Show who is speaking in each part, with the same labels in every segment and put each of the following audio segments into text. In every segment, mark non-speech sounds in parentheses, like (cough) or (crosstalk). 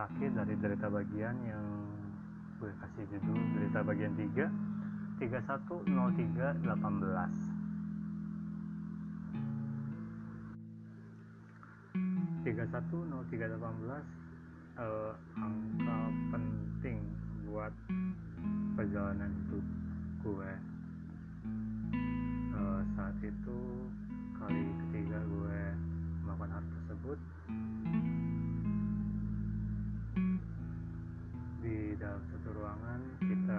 Speaker 1: terakhir dari derita bagian yang gue kasih judul derita bagian 3 310318 310318 uh, angka penting buat perjalanan hidup gue. Uh, saat itu kali ketiga gue melakukan hal tersebut. dalam satu ruangan kita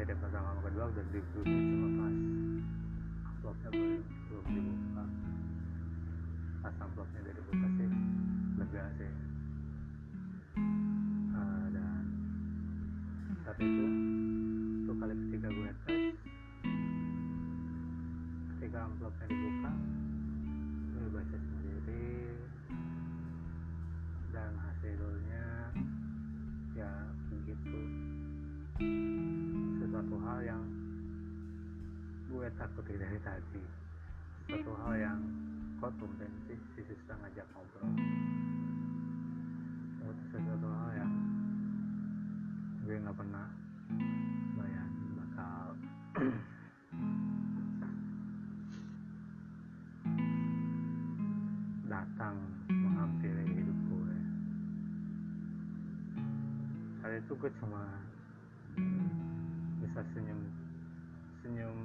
Speaker 1: ada daftar sama kedua udah di grup cuma pas. Amplopnya belum belum dibuka pas amplopnya udah dibuka sih. Lega sih. Uh, dan tapi itu tadi satu hal yang kok tumben sih si sista ngajak ngobrol. Itu sesuatu hal yang gue nggak pernah bayangin bakal (clears throat) datang menghampiri hidup gue. Saat itu gue cuma bisa senyum senyum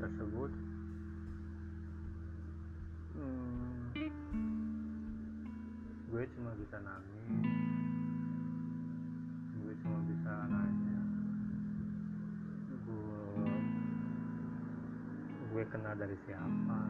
Speaker 1: tersebut. Hmm, gue cuma bisa nangis. Gue cuma bisa nanya. Gue gue kenal dari siapa?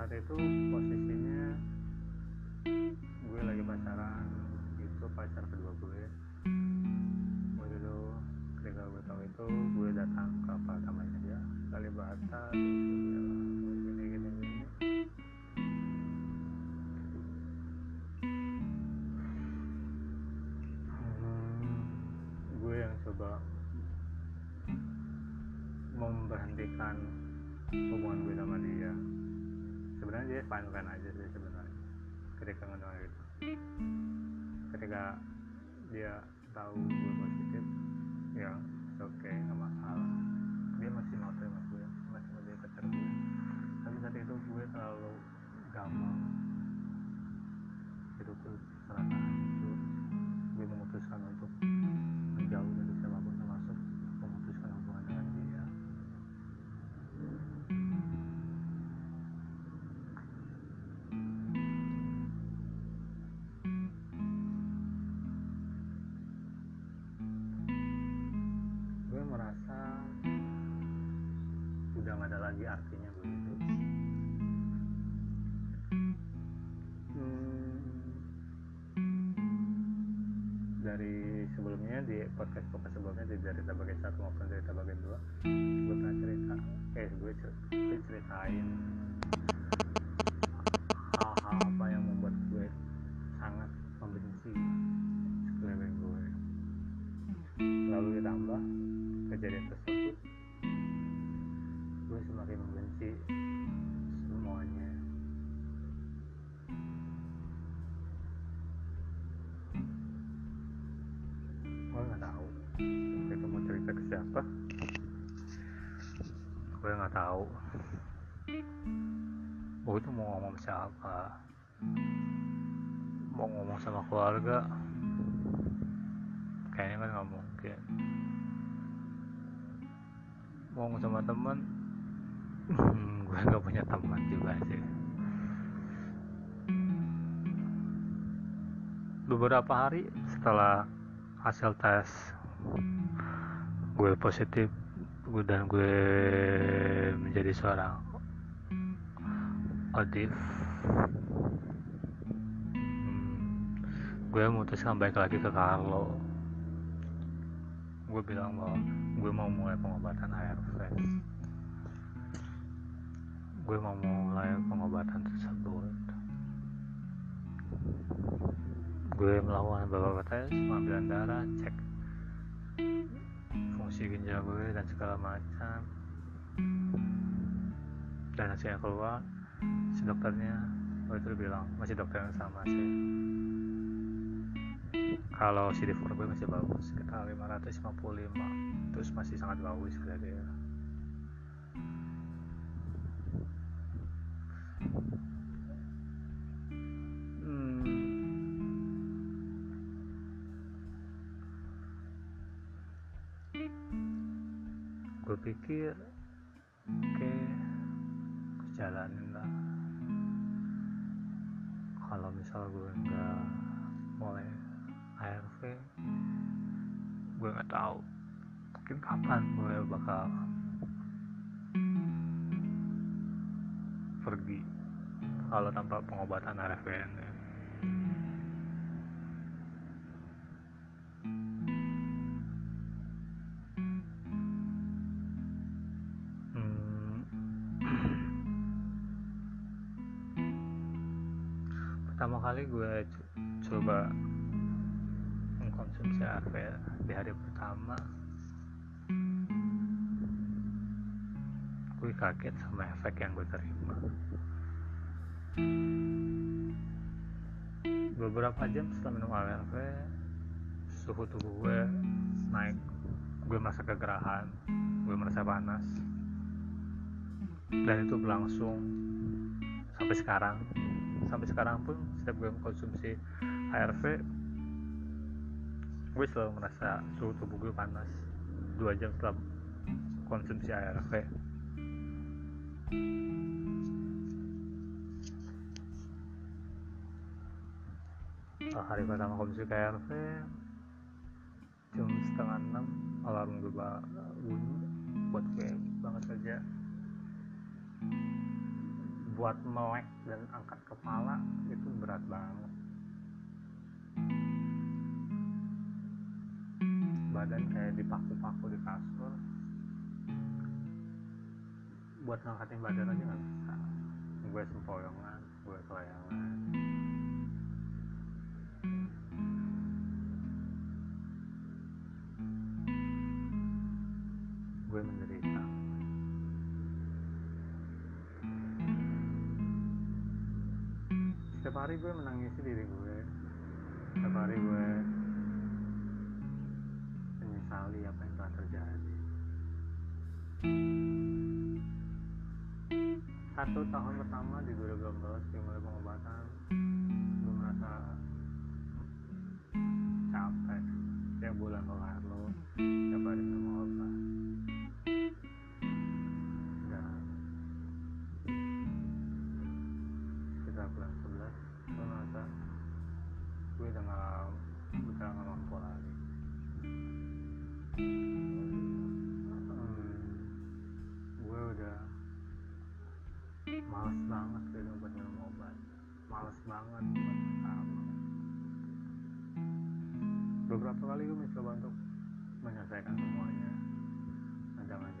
Speaker 1: saat itu posisinya gue lagi pacaran itu pacar kedua gue. Waktu dulu ketika gue tahu itu gue datang ke apartemennya dia kali bahasa bata tahu gue positif ya dari sebelumnya di podcast podcast sebelumnya di cerita bagian satu maupun cerita bagian dua. Gue pernah cerita eh gue ceritain ngomong sama keluarga kayaknya kan nggak mungkin. Ngomong sama teman hmm, gue nggak punya teman juga sih. Beberapa hari setelah hasil tes gue positif gue dan gue menjadi seorang audit gue memutuskan balik lagi ke Carlo. Gue bilang bahwa gue mau mulai pengobatan ARV gue mau mulai pengobatan tersebut. Gue melakukan beberapa tes pengambilan darah cek fungsi ginjal gue dan segala macam. Dan hasilnya keluar si dokternya waktu itu bilang masih dokter yang sama sih kalau CD4 gue masih bagus sekitar 555 terus masih sangat bagus kata dia hmm. gue pikir oke jalanin lah. Kalau misal gue nggak mulai ARV gue nggak tahu mungkin kapan gue bakal pergi. Kalau tanpa pengobatan ARV ini di hari pertama gue kaget sama efek yang gue terima. Beberapa jam setelah minum ARV suhu tubuh gue naik. Gue merasa kegerahan gue merasa panas. Dan itu berlangsung sampai sekarang. Sampai sekarang pun setiap gue mengkonsumsi ARV gue selalu merasa suhu tubuh gue panas. Dua jam setelah konsumsi ARV Oh, hari pertama konsumsi ARV jam setengah enam alarm gue bunyi. Buat gue banget kerja buat melek dan angkat kepala itu berat banget badan kayak dipaku-paku di kasur buat ngangkatin badan aja nggak bisa. Gue sempoyongan gue kelayangan. Gue menderita. Setiap hari gue menangisi diri gue. Setiap hari gue apa yang telah terjadi satu tahun pertama di 2018 gue mulai pengobatan beberapa kali gue mencoba untuk menyelesaikan semuanya. Dan jangan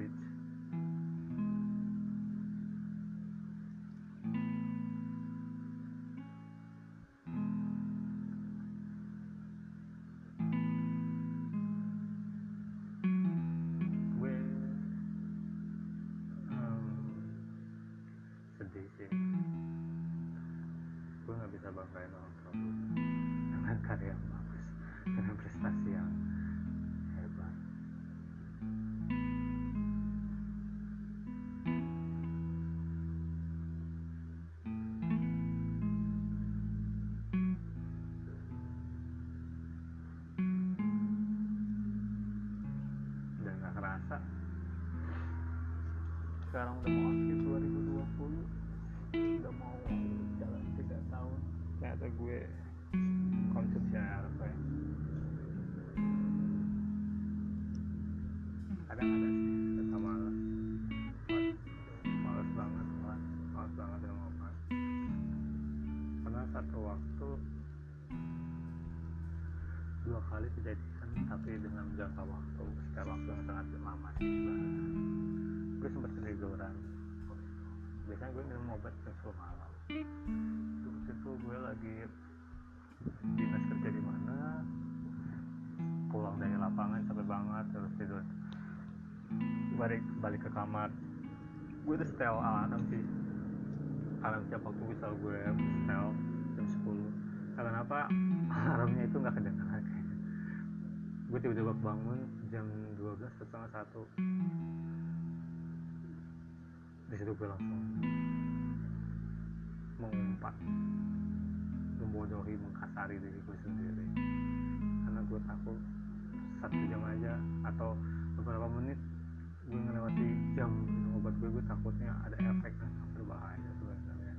Speaker 1: yang sekarang udah mau balik balik ke kamar. Gue udah setel alarm sih. Alarm setiap waktu selalu gue setel jam 10 karena apa? (laughs) Alarmnya itu nggak kedengaran gue tiba-tiba bangun jam 12 atau setengah satu. Di situ gue langsung mengumpat. Membodohi mengkasari diri gue sendiri. Karena gue takut satu jam aja atau beberapa menit gue ngelewati jam minum obat gue gue takutnya ada efek dan berbahaya sebenarnya.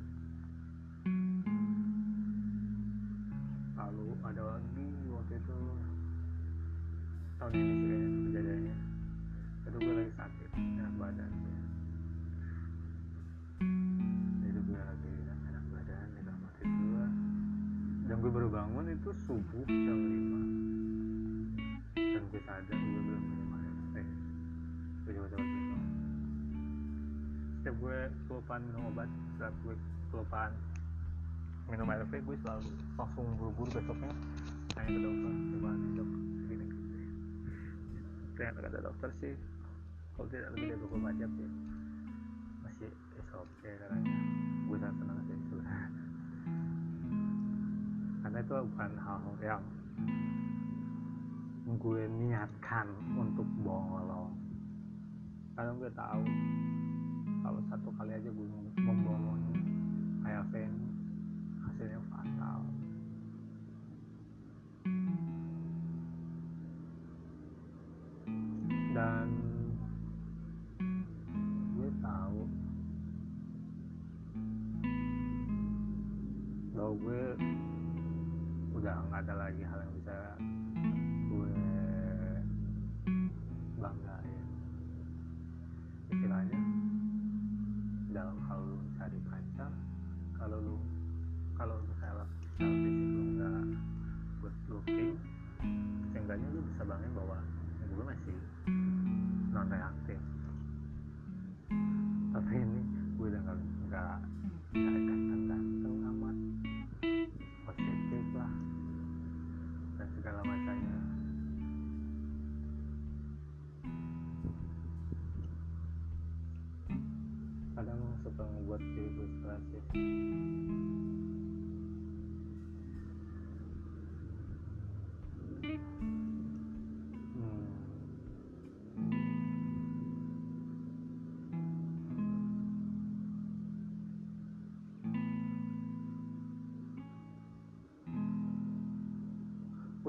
Speaker 1: Lalu ada lagi waktu itu tahun ini sih kayaknya kejadiannya. Itu gue lagi sakit enak badan ya. itu gue lagi enak badan di kamar tidur dan gue baru bangun itu subuh jam 5 dan gue sadar gue gue kelupaan minum obat saat gue kelupaan minum air teh gue selalu langsung buru-buru besoknya. Tanya ke dokter gimana dok? Gini ternyata kata dokter sih kalau tidak lebih dari 24 jam sih. Masih it's okay ya, caranya gue sangat senang sih sebenarnya. Karena itu bukan hal yang gue niatkan untuk bolong. Karena gue tahu kalau satu kali aja gue membohongi kayak fan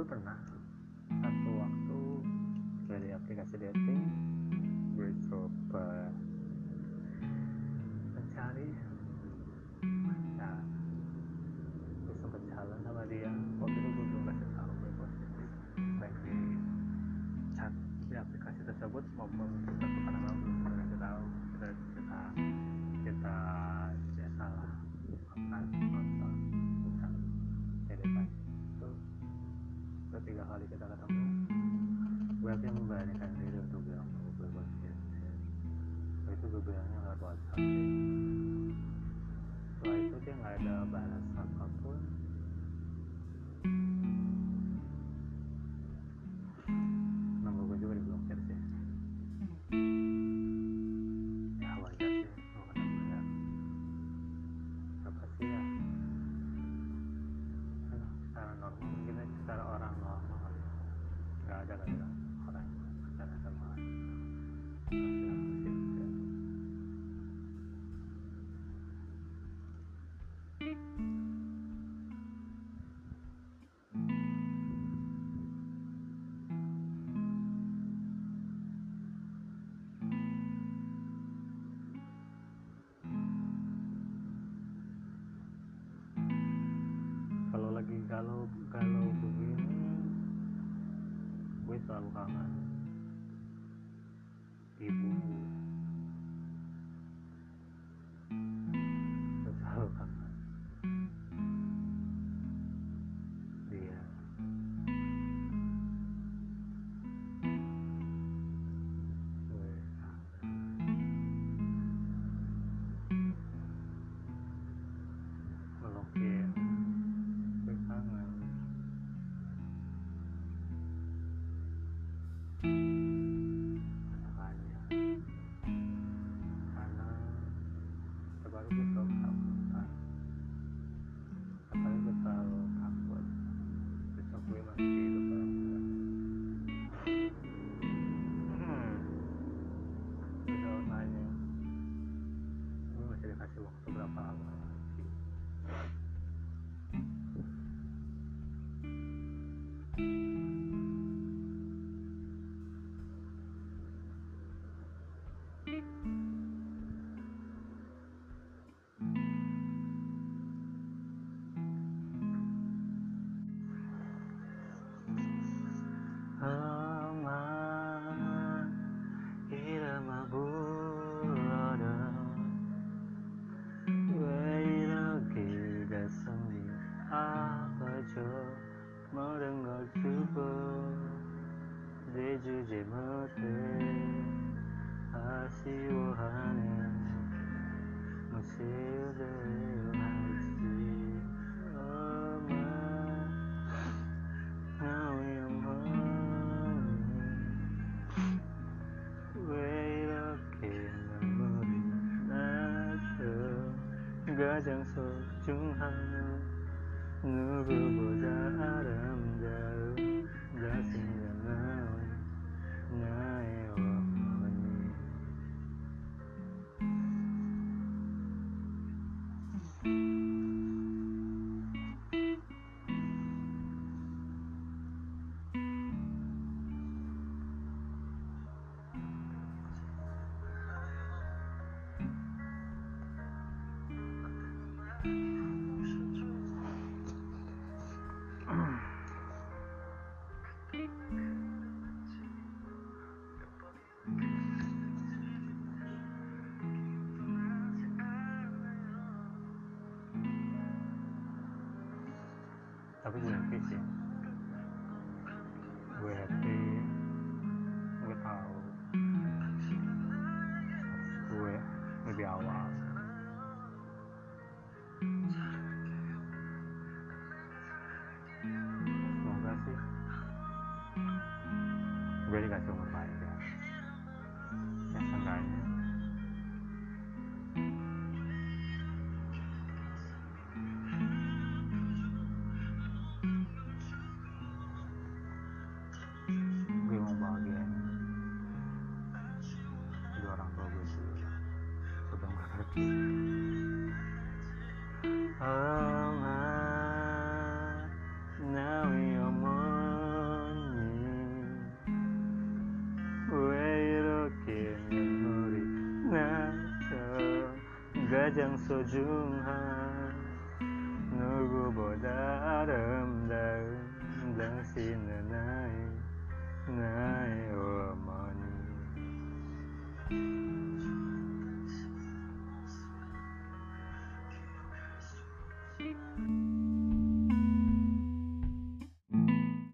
Speaker 1: बिल्कुल पढ़ना berarti memberanikan diri untuk bilang berbuat shit gitu. itu gue bilangnya lewat WhatsApp setelah itu dia nggak ada balas apa pun. 가장석 중 하나 누구보다 아름다운 가슴 We Voy a ti. Nugubo da dum dum dum sinu